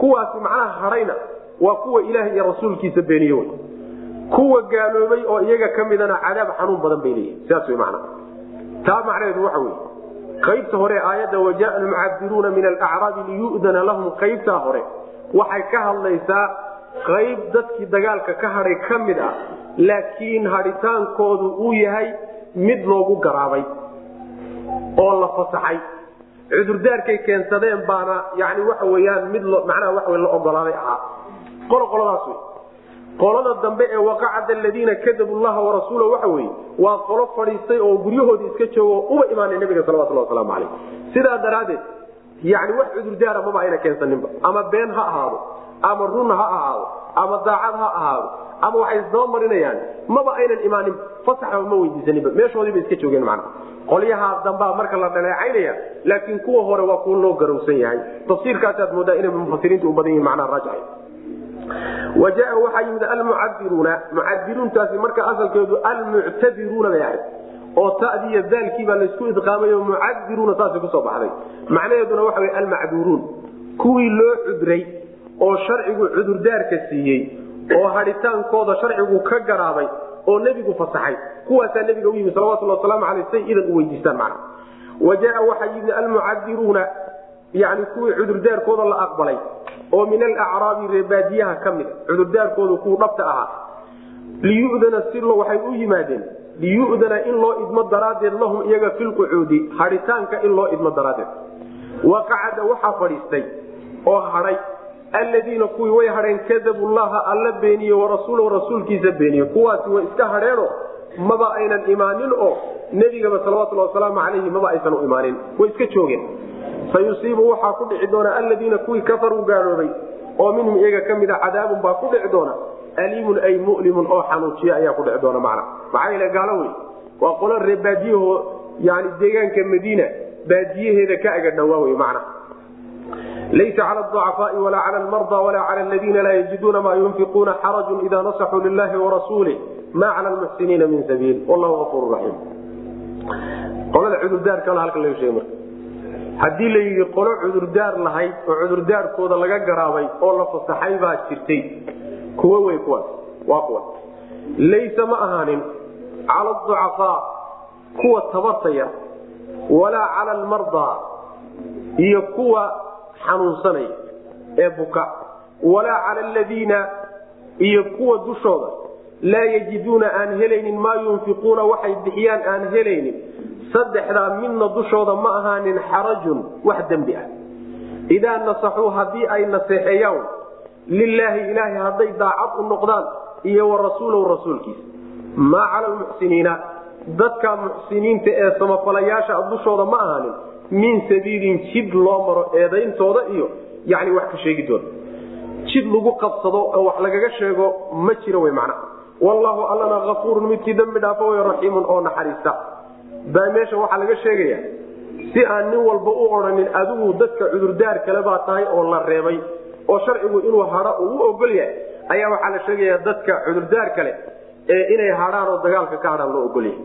kuwaasi macnaha hadhayna waa kuwa ilaah iyo rasuulkiisa beeniye wey kuwa gaaloobay oo iyaga ka midana cadaab xanuun badan bay leeyihiin sidaas wey macnaha taa macnaheedu waxa weye qaybta hore aayadda wajaaa almucadiruuna min alacraabi liyu'dana lahum qaybtaa hore waxay ka hadlaysaa qayb dadkii dagaalka ka hadhay ka mid ah laakiin hadhitaankoodu uu yahay mid loogu garaabay oo la fasaxay. Cudurdaarkay keensadeen baana yani waxa weyaan mid macnaha waa la ogolaaday ahaa qolo qoladaas wey qolada dambe ee waqacada aladiina kadabu llaha warasuula waxa weye waa qolo fadhiistay oo guryahoodii iska joogo uba imaanay nabiga salawatullah wasalaamu calayh. Sidaa daraaddeed yani wax cudurdaara maba ayna keensaninba. Ama been ha ahaado ama run ha ahaado ama daacad ha ahaado ama waxay isdaba marinayaan maba aynan imaanin fasaxba ma weydiisaninba. Meeshoodiiba iska joogeen macna. Qolyahaa dambaa marka la dhaleecaynaya laakiin kuwa hore waa kuwa loo garowsan yahay. Tafsiirkaasaad moodaa inay mufasiriintu u badan yihiin macnaha raajixay wa jaa waxaa yimid almucadiruuna mucadiruuntaasi marka asalkeedu almuctadiruuna bay ahayd oo tadii iyo daalkii baa laysku idqaamayo mucadiruuna saasay ku soo baxday. Macnaheeduna waxa wey almacduuruun kuwii loo cudray oo sharcigu cudurdaarka siiyey oo hadhitaankooda sharcigu ka garaabay oo nebigu fasaxay. Kuwaasaa nebiga u yimi salawatulhi wasalaamu aleyh say idan u weydiistaan macna wa jaa waxaa yimid almucadiruuna yani kuwii cudurdaarkooda la aqbalay oo min alacraabi reebaadiyaha ka mida cudurdaarkoodu kuwu dhabta ahaa. Liyudana si waxay u yimaadeen liyudana in loo idmo daraaddeed lahum iyaga filqucuudi hadhitaanka in loo idmo daraaddeed. Waqacada waxaa fadhiistay oo hadhay alladiina kuwii way hadheen kadabu llaha alla beeniye warasuulahu rasuulkiisa beeniye kuwaasi way iska hadheeno maba aynan imaanin oo nebigaba salawatulhi wasalaamu calayhi maba aysan u imaanin. Way iska joogeen sayusiibu waxaa ku dhici doona aladiina kuwii kafaruu gaaloobay oo minhum iyaga ka mida cadaabun baa ku dhici doona aliimun ay mulimun oo xanuujiya ayaa ku dhici doona macna. Maxaa yeele gaalo wey waa qolo ree baadiyaho yani deegaanka madiina baadiyaheeda ka aga dhawaa wey macna. Laysa cala aducafaai walaa cala almarda walaa cala aladiina laa yajiduuna maa yunfiquuna xarajun ida nasaxuu lilahi warasuulih ma cala lmuxsiniina min sabiil. Wallahu afuur raxiim qolada cudurdaarkana halka laga sheegay marka haddii la yidhi qolo cudurdaar lahayd oo cudurdaarkooda laga garaabay oo la fasaxay baa jirtay kuwo wey kuwaas waa kuwa laysa ma ahaanin cala aducafaa kuwa tabarta yar walaa cala almardaa iyo kuwa xanuunsanaya ee buka. Walaa cala aladiina iyo kuwa dushooda. Laa yajiduuna aan helaynin maa yunfiquuna waxay bixiyaan aan helaynin saddexdaa midna dushooda ma ahaanin xarajun wax dembi ah. Idaa nasaxuu haddii ay naseexeeyaan lilaahi ilaahay hadday daacad u noqdaan iyo wa rasuulahu rasuulkiisa maa cala lmuxsiniina dadka muxsiniinta ee samafalayaasha dushooda ma ahaanin min sabiilin jid loo maro eedayntooda iyo yani wax ka sheegidooda jid lagu qabsado oo wax lagaga sheego ma jiro wy macnaha. Wallaahu allana afuurun midkii dembi dhaafo way raxiimun oo naxariista baa meesha waxaa laga sheegaya si aan nin walba u odhanin adigu dadka cudurdaar kale baa tahay oo la reebay oo sharcigu inuu hadho uu u ogol yahay ayaa waxaa la sheegaya dadka cudurdaar kale ee inay hadhaan oo dagaalka ka hadhaan loo ogol yahay.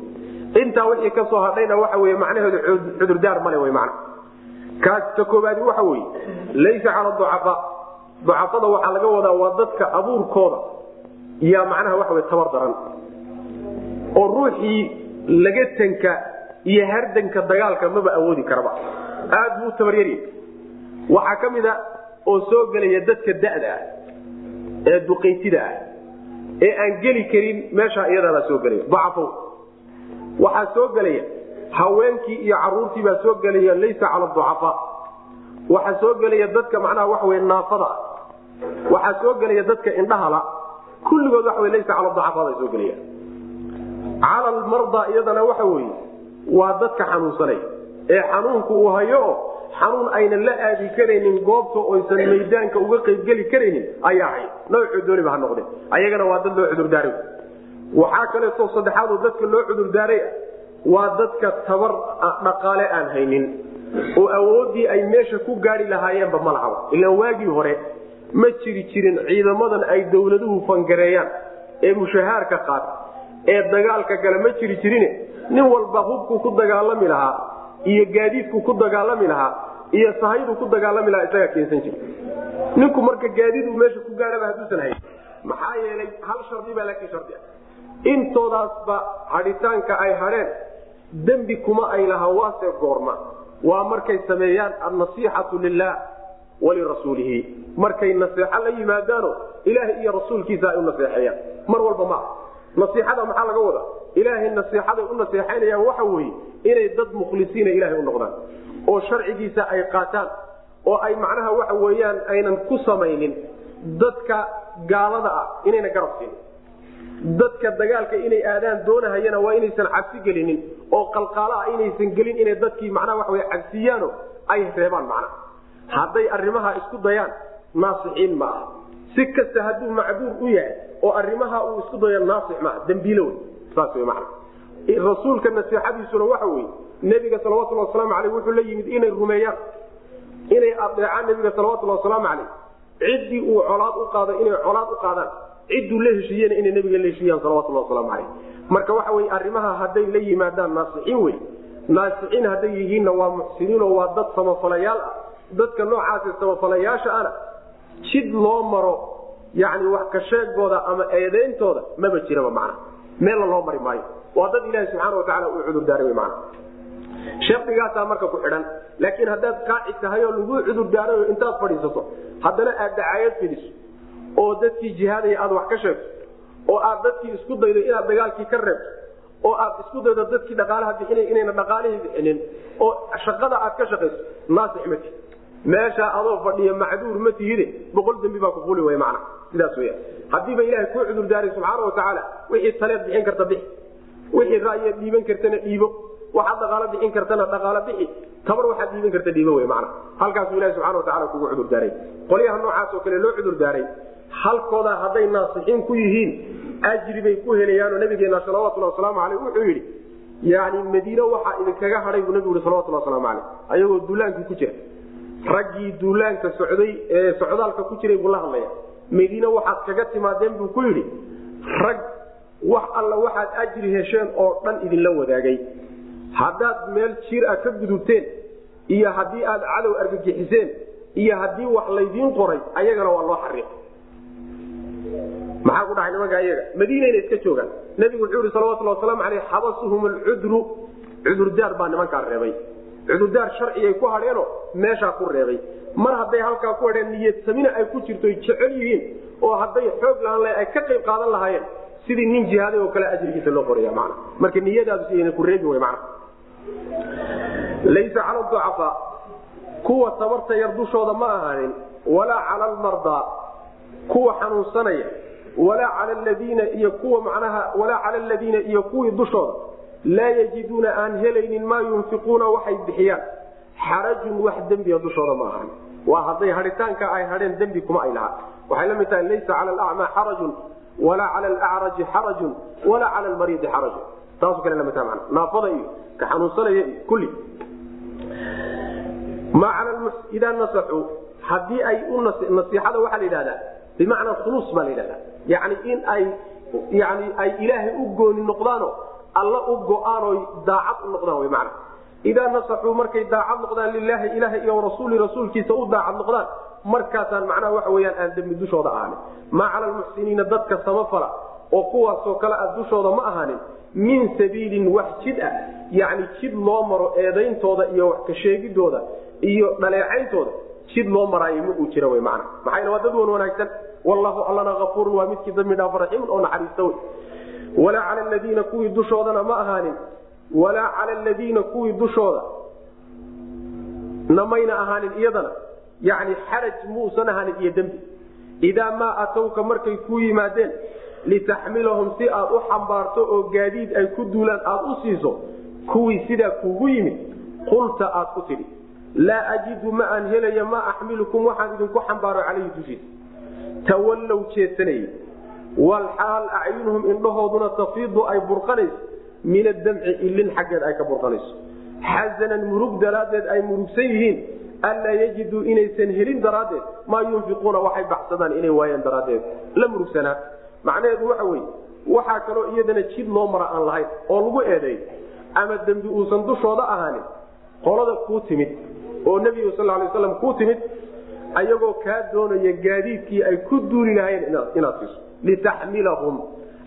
Intaa wixii ka soo hadhayna waxa wey macnaheedu cudurdaar male w man kaas ka koobaadi waxa weye laysa cala ducafaa. Ducafada waxaa laga wadaa waa dadka abuurkooda yaa macnaha waxa wey tabar daran. Oo ruuxii lagatanka iyo hardanka dagaalka maba awoodi karaba. Aad buu tabaryarya waxaa ka mid a oo soo gelaya dadka da'da ah ee duqaytida ah ee aan geli karin meeshaa iyadaabaa soo gelaya. Dacafo waxaa soo gelaya haweenkii iyo caruurtii baa soo gelaya laysa cala ducafaa. Waxaa soo gelaya dadka macnaha waxa wey naafada ah. Waxaa soo gelaya dadka indhahala kulligood waxa wey laysa cala ducafaa baa soo gelaya. Cala almarda iyadana waxa weeye waa dadka xanuunsanay. Ee xanuunku uu hayo xanuun aynan la aadi karaynin goobta oysan maydaanka uga qaybgeli karaynin ayaa hay. Noocuu dooniba ha noqde ayagana waa dad loo cudurdaaray waxaa kaleeto saddexaadoo dadka loo cudurdaaray waa dadka tabar dhaqaale aan haynin. Oo awooddii ay meesha ku gaari lahaayeenba ma lahaba ilaan waagii hore ma jiri jirin ciidamadan ay dowladuhu fangareeyaan. Ee mushahaarka qaata ee dagaalka gale ma jiri jirine nin walba hubkuu ku dagaalami lahaa iyo gaadiidku ku dagaalami lahaa iyo sahaydu ku dagaalami lahaa isagaa keensan jira ninku marka gaadiid uu meesha ku gaadhaba hadduusan hayn maxaa yeelay hal shardi baa laakiin shardi ah. Intoodaasba hadhitaanka ay hadheen dembi kuma ay lahaa waase goorma. Waa markay sameeyaan annasiixatu lilah walirasuulihi markay naseexo la yimaadaano ilaahay iyo rasuulkiisa ay u naseexeeyaan. Mar walba ma nasiixada maxaa laga wadaa? Ilaahay nasiixaday u naseexaynayaan waxa weeye inay dad mukhlisiina ilaahay u noqdaan oo sharcigiisa ay qaataan oo ay macnaha waxa weeyaan aynan ku samaynin dadka gaalada ah inayna garab siinin dadka dagaalka inay aadaan doonahayana waa inaysan cabsi gelinin oo qalqaala ah inaysan gelin inay dadkii macnaha waxa wey cabsiyaano ay reebaan macnaha hadday arrimaha isku dayaan naasixiin ma aha si kasta hadduu macduur u yahay oo arrimaha uu isku dayo naasix maaha dembiilo wey saas wey macna. Rasuulka nasiixadiisuna waxa weeye nebiga salawatullhi wasalaamu aleyh wuxuu la yimid inay rumeeyaan inay adeecaan nebiga salawatullhi wasalaamu caleyh ciddii uu colaad u qaado inay colaad u qaadaan. Cidduu la heshiiyena inay nebiga la heshiiyaan salawatullahi wasalaamu caleyh marka waxa weye arrimaha hadday la yimaadaan naasixiin wey naasixiin hadday yihiinna waa muxsiniinoo waa dad samafalayaal ah. Dadka noocaasi samafalayaasha ana jid loo maro yani wax ka sheegooda ama eedeyntooda maba jiraba macna. Meella loo mari maayo. Waa dad ilaahi subxaana watacaala uu cudurdaaray mana shardigaasaa marka ku xidhan laakiin haddaad qaaci tahay oo laguu cudurdaarayo intaad fadhiisato haddana aad dacaayad fidiso oo dadkii jihaadaya aad wax ka sheegto oo aad dadkii isku daydo inaad dagaalkii ka reebto oo aad isku daydo dadkii dhaqaalaha bixinay inayna dhaqaalihii bixinin oo shaqada aad ka shaqayso naasix mati meesha adoo fadhiya macduur ma tihide boqol dembi baa ku fuli way mana sidaas weya haddiiba ilaahay kuu cudurdaaray subxaana watacaala wixii taleed bixin karta bixi. Wixii ra'yaad dhiiban kartana dhiibo. Waxaad dhaqaalo bixin kartana dhaqaalo bixi. Tabar waxaad dhiiban karta dhiibo wey mana halkaasuu ilahi subxana watacala kugu cudurdaaray qolyaha noocaas oo kale loo cudurdaaray halkooda hadday naasixiin ku yihiin ajri bay ku helayaanoo nabigeena salawatulhi wasalaamu aleyh wuxuu yidhi yani madiine waxaa idinkaga hadhay buu nabigu yhi salawatulhi wasalaamu aleyh ayagoo duulaankii ku jira raggii duulaanka socday ee socdaalka ku jiray buu la hadlaya madiine waxaad kaga timaadeen buu ku yidhi rag wax alla waxaad ajri hesheen oo dhan idinla wadaagay. Haddaad meel jiir ah ka gudubteen iyo haddii aad cadow argagixiseen iyo haddii wax laydiin qoray ayagana waa loo xariiqay. Maxaa ku dhahay nimanka ayaga? Madiinayna iska joogaan. Nabigu wuxuu yihi salawatulli wasalaamu aleyh xabasuhum alcudru cudurdaar baa nimankaa reebay cudurdaar sharcigay ku hadheenoo meeshaa ku reebay. Mar hadday halkaa ku hadheen niyadsamina ay ku jirto jecel yihiin oo hadday xoog lahaan laha ay ka qayb qaadan lahaayeen sidii nin jihaaday oo kale ajrigiisa loo qoraya mana marka niyadaadu si ku reebi way mana laysa cala ducafaa. Kuwa tabarta yar dushooda ma ahaanin. Walaa cala almardaa. Kuwa xanuunsanaya. Walaa cala ladiina iyo kuwa macnaha walaa cala aladiina iyo kuwii dushooda laa yajiduuna aan helaynin maa yunfiquuna waxay bixiyaan. Xarajun wax dembiga dushooda ma ahan. Waa hadday hadhitaanka ay hadheen dembi kuma ay lahaa. Waxay la mid tahay laysa cala alacmaa xarajun walaa cala alacraji xarajun walaa cala almariidi xarajun. Taasu kale la mid tahay mana naafada iyo ka xanuunsanaya iyo kulli. Idaa nasaxuu haddii ay u nasiixada waxaa la yidhahdaa bimacnaa khuluus baa la yidhahdaa yani in ay yani ay ilaahay u gooni noqdaano alla u go'aan oy daacad u noqdaan wy mana idaa nasaxuu markay daacad noqdaan lilaahi ilaah iyo rasuuli rasuulkiisa u daacad noqdaan markaasaan macnaha waxa weyaan aan dembi dushooda ahaanin. Maa cala almuxsiniina dadka samafala oo kuwaasoo kale a dushooda ma ahaanin. Min sabiilin wax jid ah yani jid loo maro eedayntooda iyo wax ka sheegidooda iyo dhaleecayntooda jid loo maraayo ma uu jira w man maxaa waa dad wan wanaagsan wallahu allana afuurun waa midkii dambi dhaaf raxiimun oo naxariista wey walaa cala ladiina kuwii dushoodana ma ahaanin. Walaa cala ladiina kuwii dushooda. Namayna ahaanin iyadana. Yani xaraj muusan ahaanin iyo dembi. Idaa maa atowka markay ku yimaadeen litaxmilahum si aad u xambaarto oo gaadiid ay ku duulaan aad u siiso kuwii sidaa kuugu yimid qulta aad ku tidhi laa ajidu ma aan helaya maa axmilukum waxaan idinku xambaaro calayhi dushiisa. Tawallow jeedsanayey walxaal acyunuhum indhahooduna tafiidu ay burqanayso min adamci ilin xaggeed ay ka burqanayso xasanan murug daraaddeed ay murugsan yihiin anlaa yajiduu inaysan helin daraaddeed maa yunfiquuna waxay baxsadaan inay waayaan daraaddeed la murugsanaa macnaheedu waxa weye waxaa kaloo iyadana jid loo mara aan lahayn oo lagu eedeey ama dembi uusan dushooda ahaanin qolada kuu timid oo nebigu sal lay slam kuu timid ayagoo kaa doonaya gaadiidkii ay ku duuli lahaayeen inaad siiso litaxmilahum.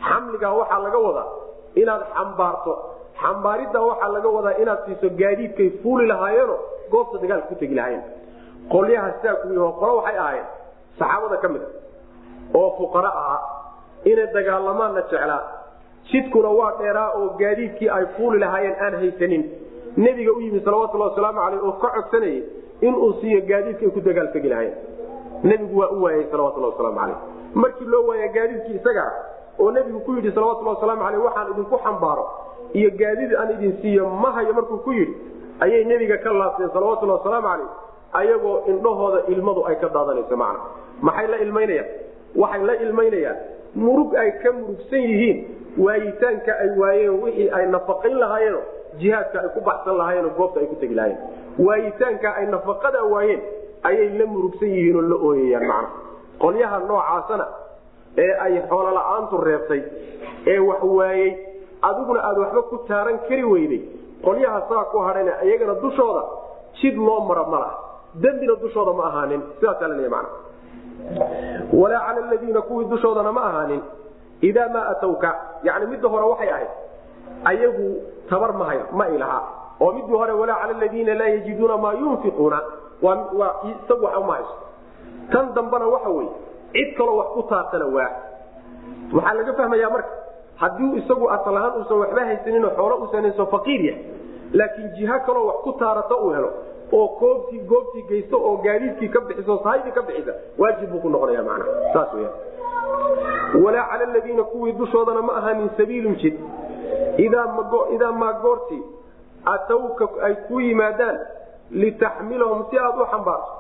xamligaa waxaa laga wadaa inaad xambaarto. xambaariddaa waxaa laga wadaa inaad siiso gaadiidkay fuuli lahaayeeno goobta dagaalka ku tegi lahaayeen. qolyaha sidaa ku yih qolo waxay ahaayeen saxaabada ka mid a oo fuqara ahaa inay dagaalamaanna jeclaa. jidkuna waa dheeraa oo gaadiidkii ay fuuli lahaayeen aan haysanin. nebiga u yimi salawatulhi wasalaamu aleyh oo ka codsanayay inuu siiyo gaadiidkay ku dagaaltegi lahaayeen nebigu waa u waayay salawatulhi wasalaamu aleyh markii loo waaya gaadiidkii isaga ah oo nebigu ku yidhi salawatulhi wasalaamu aleyh waxaan idinku xambaaro iyo gaadiid aan idin siiyo ma hayo. Markuu ku yidhi ayay nebiga ka laabteen salawatulhi wasalaamu aleyh ayagoo indhahooda ilmadu ay ka daadanayso macna. Maxay la ilmaynayaan? Waxay la ilmaynayaan. Murug ay ka murugsan yihiin waayitaanka ay waayeen wixii ay nafaqayn lahaayeen jihaadka ay ku baxsan lahaayeen goobta ay ku tegi lahaayeen waayitaanka ay nafaqada waayeen ayay la murugsan yihiin oo la ooyayaan macna. Qolyaha noocaasana ee ay xoolo la'aantu reebtay ee wax waayey adiguna aad waxba ku taaran kari weyday. Qolyaha saa ku hadhana iyagana dushooda jid loo mara malah dembina dushooda ma ahaanin. Sidaasaa laleeya mana walaa cala ladiina kuwii dushoodana ma ahaanin. Idaa maa atowka yani midda hore waxay ahayd ayagu tabar mahay ma ilaha oo midii hore walaa cala ladiina laa yajiduuna maa yunfiquuna. Waa isagu wax uma hayso tan dambana waxa weye cid kaloo wax ku taabtana waa. Waxaa laga fahmayaa marka haddii isagu asal ahaan uusan waxba haysaninoo xoolo uusan hayso faqiir yahay. Laakiin jiha kaloo wax ku taarata uu helo oo koobtii goobtii geysto oo gaadiidkii ka bixiso sahaydii ka bixisa waajib buu ku noqonaya macnaha. Saas weya walaa cala aladiina kuwii dushoodana ma ahaanin sabiilun jid. Idaa maa goortii atowka ay ku yimaadaan litaxmilahum si aad u xambaarto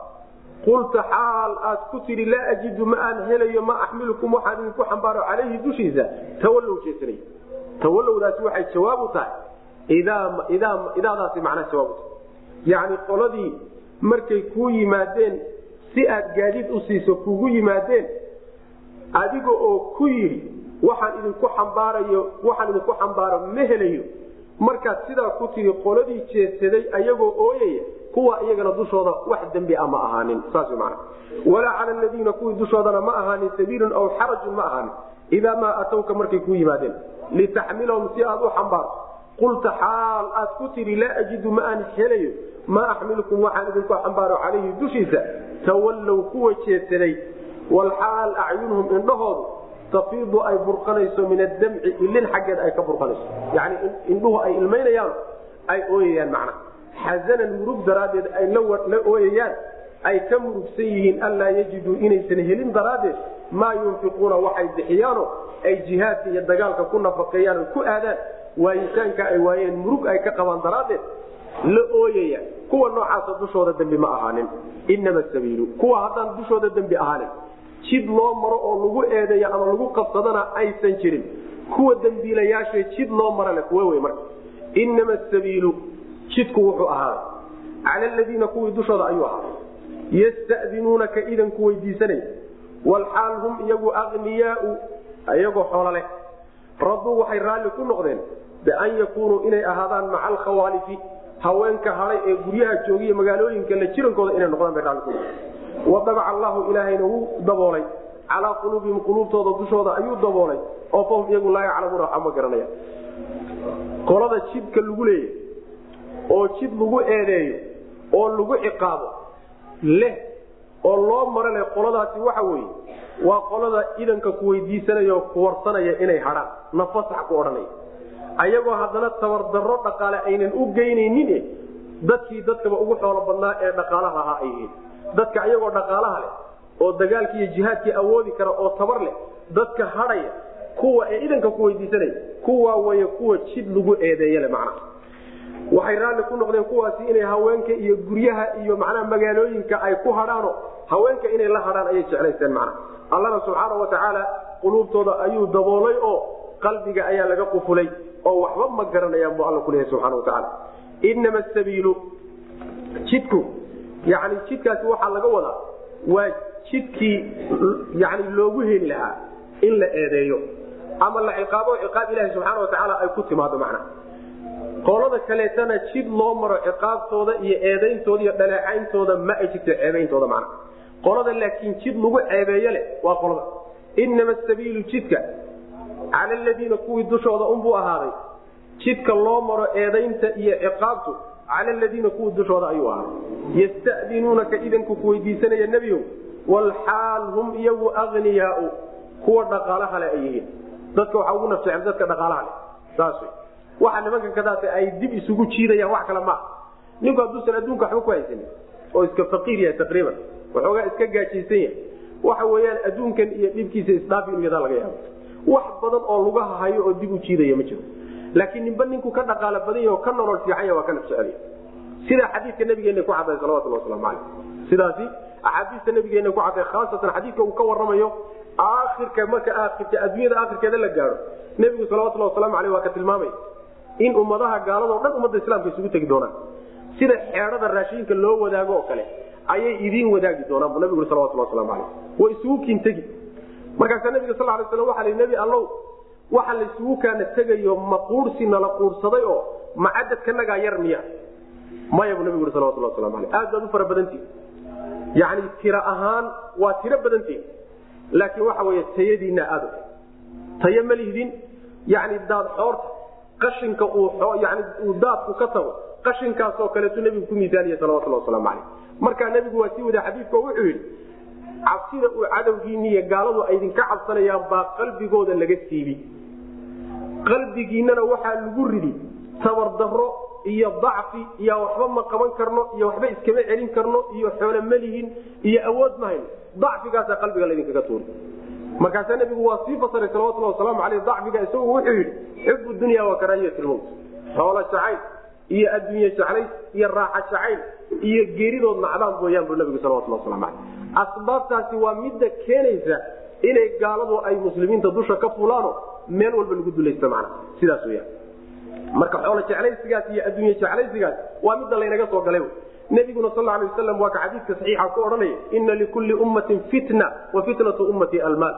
qulta xaal aad ku tidhi laa ajidu ma aan helayo ma axmilukum waxaan idinku xambaaro calayhi dushiisa. Tawallow jeesanay tawallowdaasi waxay jawaab u tahay. Idaadaasi macnaha jawaab u tahay. Yacni qoladii markay kuu yimaadeen si aad gaadiid u siiso kugu yimaadeen adiga oo ku yidhi waxaan idinku xambaarayo waxaan idinku xambaaro ma helayo markaad sidaa ku tidhi qoladii jeedsaday ayagoo ooyaya kuwa iyagana dushooda wax dembi a ma ahaanin. Walaa cala ladiina kuwii dushoodana ma ahaanin sabiilun aw xarajun ma ahaanin. Idaa maa atowka markay kuu yimaadeen litaxmilahum si aad u xambaarto. Qulta xaal aad ku tidhi laa ajidu ma aan helayo maa axmilukum waxaan idinku xambaaro calayhi dushiisa. Tawallow kuwa jeedsaday walxaal acyunuhum indhahoodu tafiidu ay burqanayso min adamci ilin xaggeed ay ka burqanayso. Yani indhuhu ay ilmaynayaan ay ooyayaan macna. Xasanan murug daraaddeed ay la ooyayaan ay ka murugsan yihiin anlaa yajiduu inaysan helin daraaddeed maa yunfiquuna waxay bixiyaano ay jihaadka iyo dagaalka ku nafaqeeyaan ku aadaan waayitaanka ay waayeen murug ay ka qabaan daraaddeed la ooyaya. Kuwa noocaasa dushooda dembi ma ahaanin. Inama sabiilu kuwa haddaan dushooda dembi ahaanin jid loo maro oo lagu eedeeyo ama lagu qabsadana aysan jirin kuwa dembiilayaasha jid loo mara le kuwe wey marka. Inama sabiilu jidku wuxuu ahaa cala aladiina kuwii dushooda ayuu ahaa. Yastadinuunaka idanku weydiisanaya walxaal hum iyagu aqniyaau iyagoo xoolo leh. Raduu waxay raalli ku noqdeen bian yakuunuu inay ahaadaan maca alkhawaalifi haweenka haday ee guryaha joogiya magaalooyinka la jirankooda inay noqdaan bay raalli ku noqdeen wadabaca allahu ilaahayna wuu daboolay calaa quluubihim quluubtooda dushooda ayuu daboolay oo fahum iyagu laa yaclamuuna waxba ma garanaya qolada jidka lagu leeyahy oo jid lagu eedeeyo oo lagu ciqaabo leh oo loo maro leh qoladaasi waxa weeye waa qolada idanka ku weydiisanaya oo ku warsanaya inay hadhaan nafasax ku odhanaya ayagoo haddana tabardarro dhaqaale aynan u geynaynin dadkii dadkaba ugu xoolo badnaa ee dhaqaalaha ahaa ay dadka ayagoo dhaqaalaha leh oo dagaalkii iyo jihaadkii awoodi kara oo tabar leh dadka hadhaya kuwa ee idanka ku weydiisanaya kuwaa way kuwa jid lagu eedeeyale macnaha. Waxay raalli ku noqdeen kuwaasi inay haweenka iyo guryaha iyo macnaha magaalooyinka ay ku hadhaano haweenka inay la hadhaan ayay jeclaysteen macnaha. Allana subxaana wa quluubtooda ayuu daboolay oo qalbiga ayaa laga qufulay oo waxba ma garanayaan buu alla kuleeyahay subxana wa inama asabiilu jidku yani jidkaasi waxaa laga wadaa waa jidkii yani loogu heli lahaa in la eedeeyo ama la ciqaabo ciqaab ilahi subxaana wa tacaala ay ku timaado macnaha qolada kaleetana jid loo maro ciqaabtooda iyo eedayntooda iyo dhaleecayntooda ma ay jirto ceebeyntooda macnaha qolada laakiin jid lagu ceebeeyo leh waa qolada. Inama asabiilu jidka cala aladiina kuwii dushooda unbuu ahaaday. Jidka loo maro eedaynta iyo ciqaabtu cala aladiina kuwii dushooda ayuu ahaaday yastadinuunaka idanku ku weydiisanaya nebiyow walxaal hum iyagu agniyaau kuwa dhaqaalaha le ay yihiin dadka waxaa ugu nafjecel dadka dhaqaalaha leh saas waxa nimanka kadaata ay dib isugu jiidayaan wax kale maaha ninku hadduusan adduunka waxba ku haysanin oo iska faqiir yahay taqriiban waxoogaa iska gaajaysan yahay waxa weeyaan adduunkan iyo dhibkiisa isdhaafi inu yadaa laga yaabo wax badan oo lugaha hayo oo dib u jiidaya ma jiro laakiin ninba ninku ka dhaqaalo badan yaho ka nolol fiican ya waa ka nafjecel sidaa xadiidka nabigeena ku caday salawatullah waslamu caleyh sidaasi axaadiista nabigeena ku caday khaasatan xadiidka uu ka waramayo aakhirka marka aakhirka adduunyada aakhirkeeda la gaadho nebigu salawatullahi waslamu aleyh waa ka tilmaamay in ummadaha gaaladao dhan ummadda islaamka isugu tegi doonaan. Sida xeedhada raashiinka loo wadaago oo kale ayay idiin wadaagi doonaan bu nabigu salawatullah waslamu aleyh way isugu kiintegi. Markaasaa nabiga sal lay slam waa l nebi allow waxa laysugu kaana tegayo ma quursi nala quursaday oo macadadkanagaa yar miya? Maya buu nabigu salawatullah waslamu aleyh aad baad u fara badantihi yani tiro ahaan waa tiro badantihi laakiin waxa wey tayadiina aad tayo ma lihdin. Yani daad xoorta qashinka yani uu daadku ka tago qashinkaasoo kaleetu nebigu ku miisaaniya salawatullah waslamu aleyh markaa nebigu waa sii wada xadiidka wuxuu yidhi cabsida uu cadowgiini iyo gaaladu ay idinka cabsanayaan baa qalbigooda laga siibi qalbigiinana waxaa lagu ridi tabardaro iyo dacfi iyo waxba ma qaban karno iyo waxba iskama celin karno iyo xoolo malihin iyo awood mahayn dacfigaasaa qalbiga laydinkaga tuuri. Markaasaa nebigu waa sii fasiray salawatullah wasalaamu aleyh dacfiga isagu wuxuu yidhi xubu dunya wa karaahiyat xoolo jacayl iyo adduunye jaclays iyo raaxa jacayl iyo geeridood nacdaan mooyaan buu nabigu salawatullah waslamu aleyh asbaabtaasi waa midda keenaysa inay gaaladu ay muslimiinta dusha ka fulaano meel walba lagu dulaysta macna. Sidaas weyaan marka xoolo jeclaysigaas iyo adduunye jeclaysigaas waa midda laynaga soo galay nabiguna sal lay waslam waa ka xadiidka saxiixa ku odhanaya ina likulli ummatin fitna wa fitnatu ummati almaal.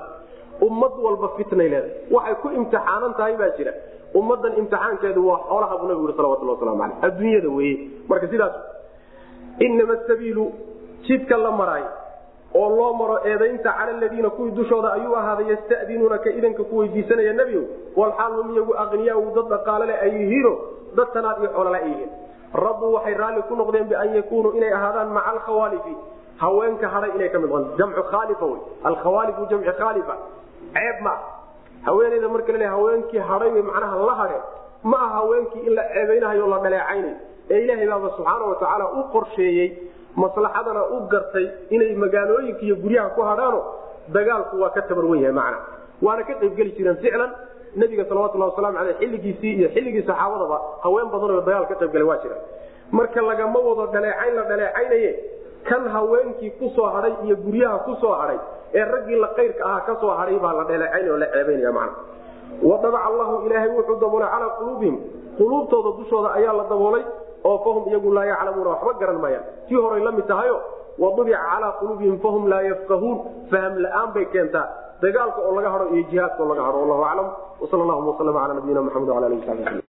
Ummad walba fitnay leedahay. Waxay ku imtixaanan tahay baa jira. Ummadan imtixaankeedu waa xoolaha buu nabigu salawatullah waslamu aleyh adduunyada weye marka sidaas inama sabiilu jidka la maraayo oo loo maro eedaynta cala aladiina kuwii dushooda ayuu ahaaday yastadinuunaka idanka ku weydiisanaya nebigo walxaal hum iyagu aqniyaa dad dhaqaalale ay yihiino dad tanaad iyo xoolale ay yihiin. Rabbuu waxay raalli ku noqdeen bian yakunuu inay ahaadaan maca alkhawaalifi haweenka hadhay inay ka mid noqon. Jamcu khaalifa wey alkhawaalifu jamci khaalifa. Ceeb ma haweeneyda marka la haweenkii hadhay bay macnaha la hadheen ma aha haweenkii in la ceebaynahayo la dhaleecaynayo ee ilaahay baaba subxaana wa tacaala u qorsheeyey maslaxadana u gartay inay magaalooyinka iyo guryaha ku hadhaano dagaalku waa ka tabar wen yahay macna. Waana ka qaybgeli jireen ficlan nabiga salawatullah waslamu aleyh xilligiisii iyo xilligii saxaabadaba haween badanoo dagaal ka qaybgalay waa jira marka lagama wado dhaleecayn la dhaleecaynaye kan haweenkii ku soo hadhay iyo guryaha ku soo hadhay ee raggii la qayrka ahaa ka soo hadhay baa la dhaleecaynay oo la ceebaynaya macna. Wadabaca allahu ilaahay wuxuu daboolay calaa quluubihim quluubtooda dushooda ayaa la daboolay oo fahum iyagu laa yaclamuuna waxba garan maayaan tii horay la mid tahayo wadubica calaa quluubihim fahum laa yafkahuun faham la'aan bay keentaa. Dagaalka oo laga hado iyo jihaadka oo laga hado wallahu aclam. Wsal allahuma waslama cala nabiyina maxamed wala alihi sabi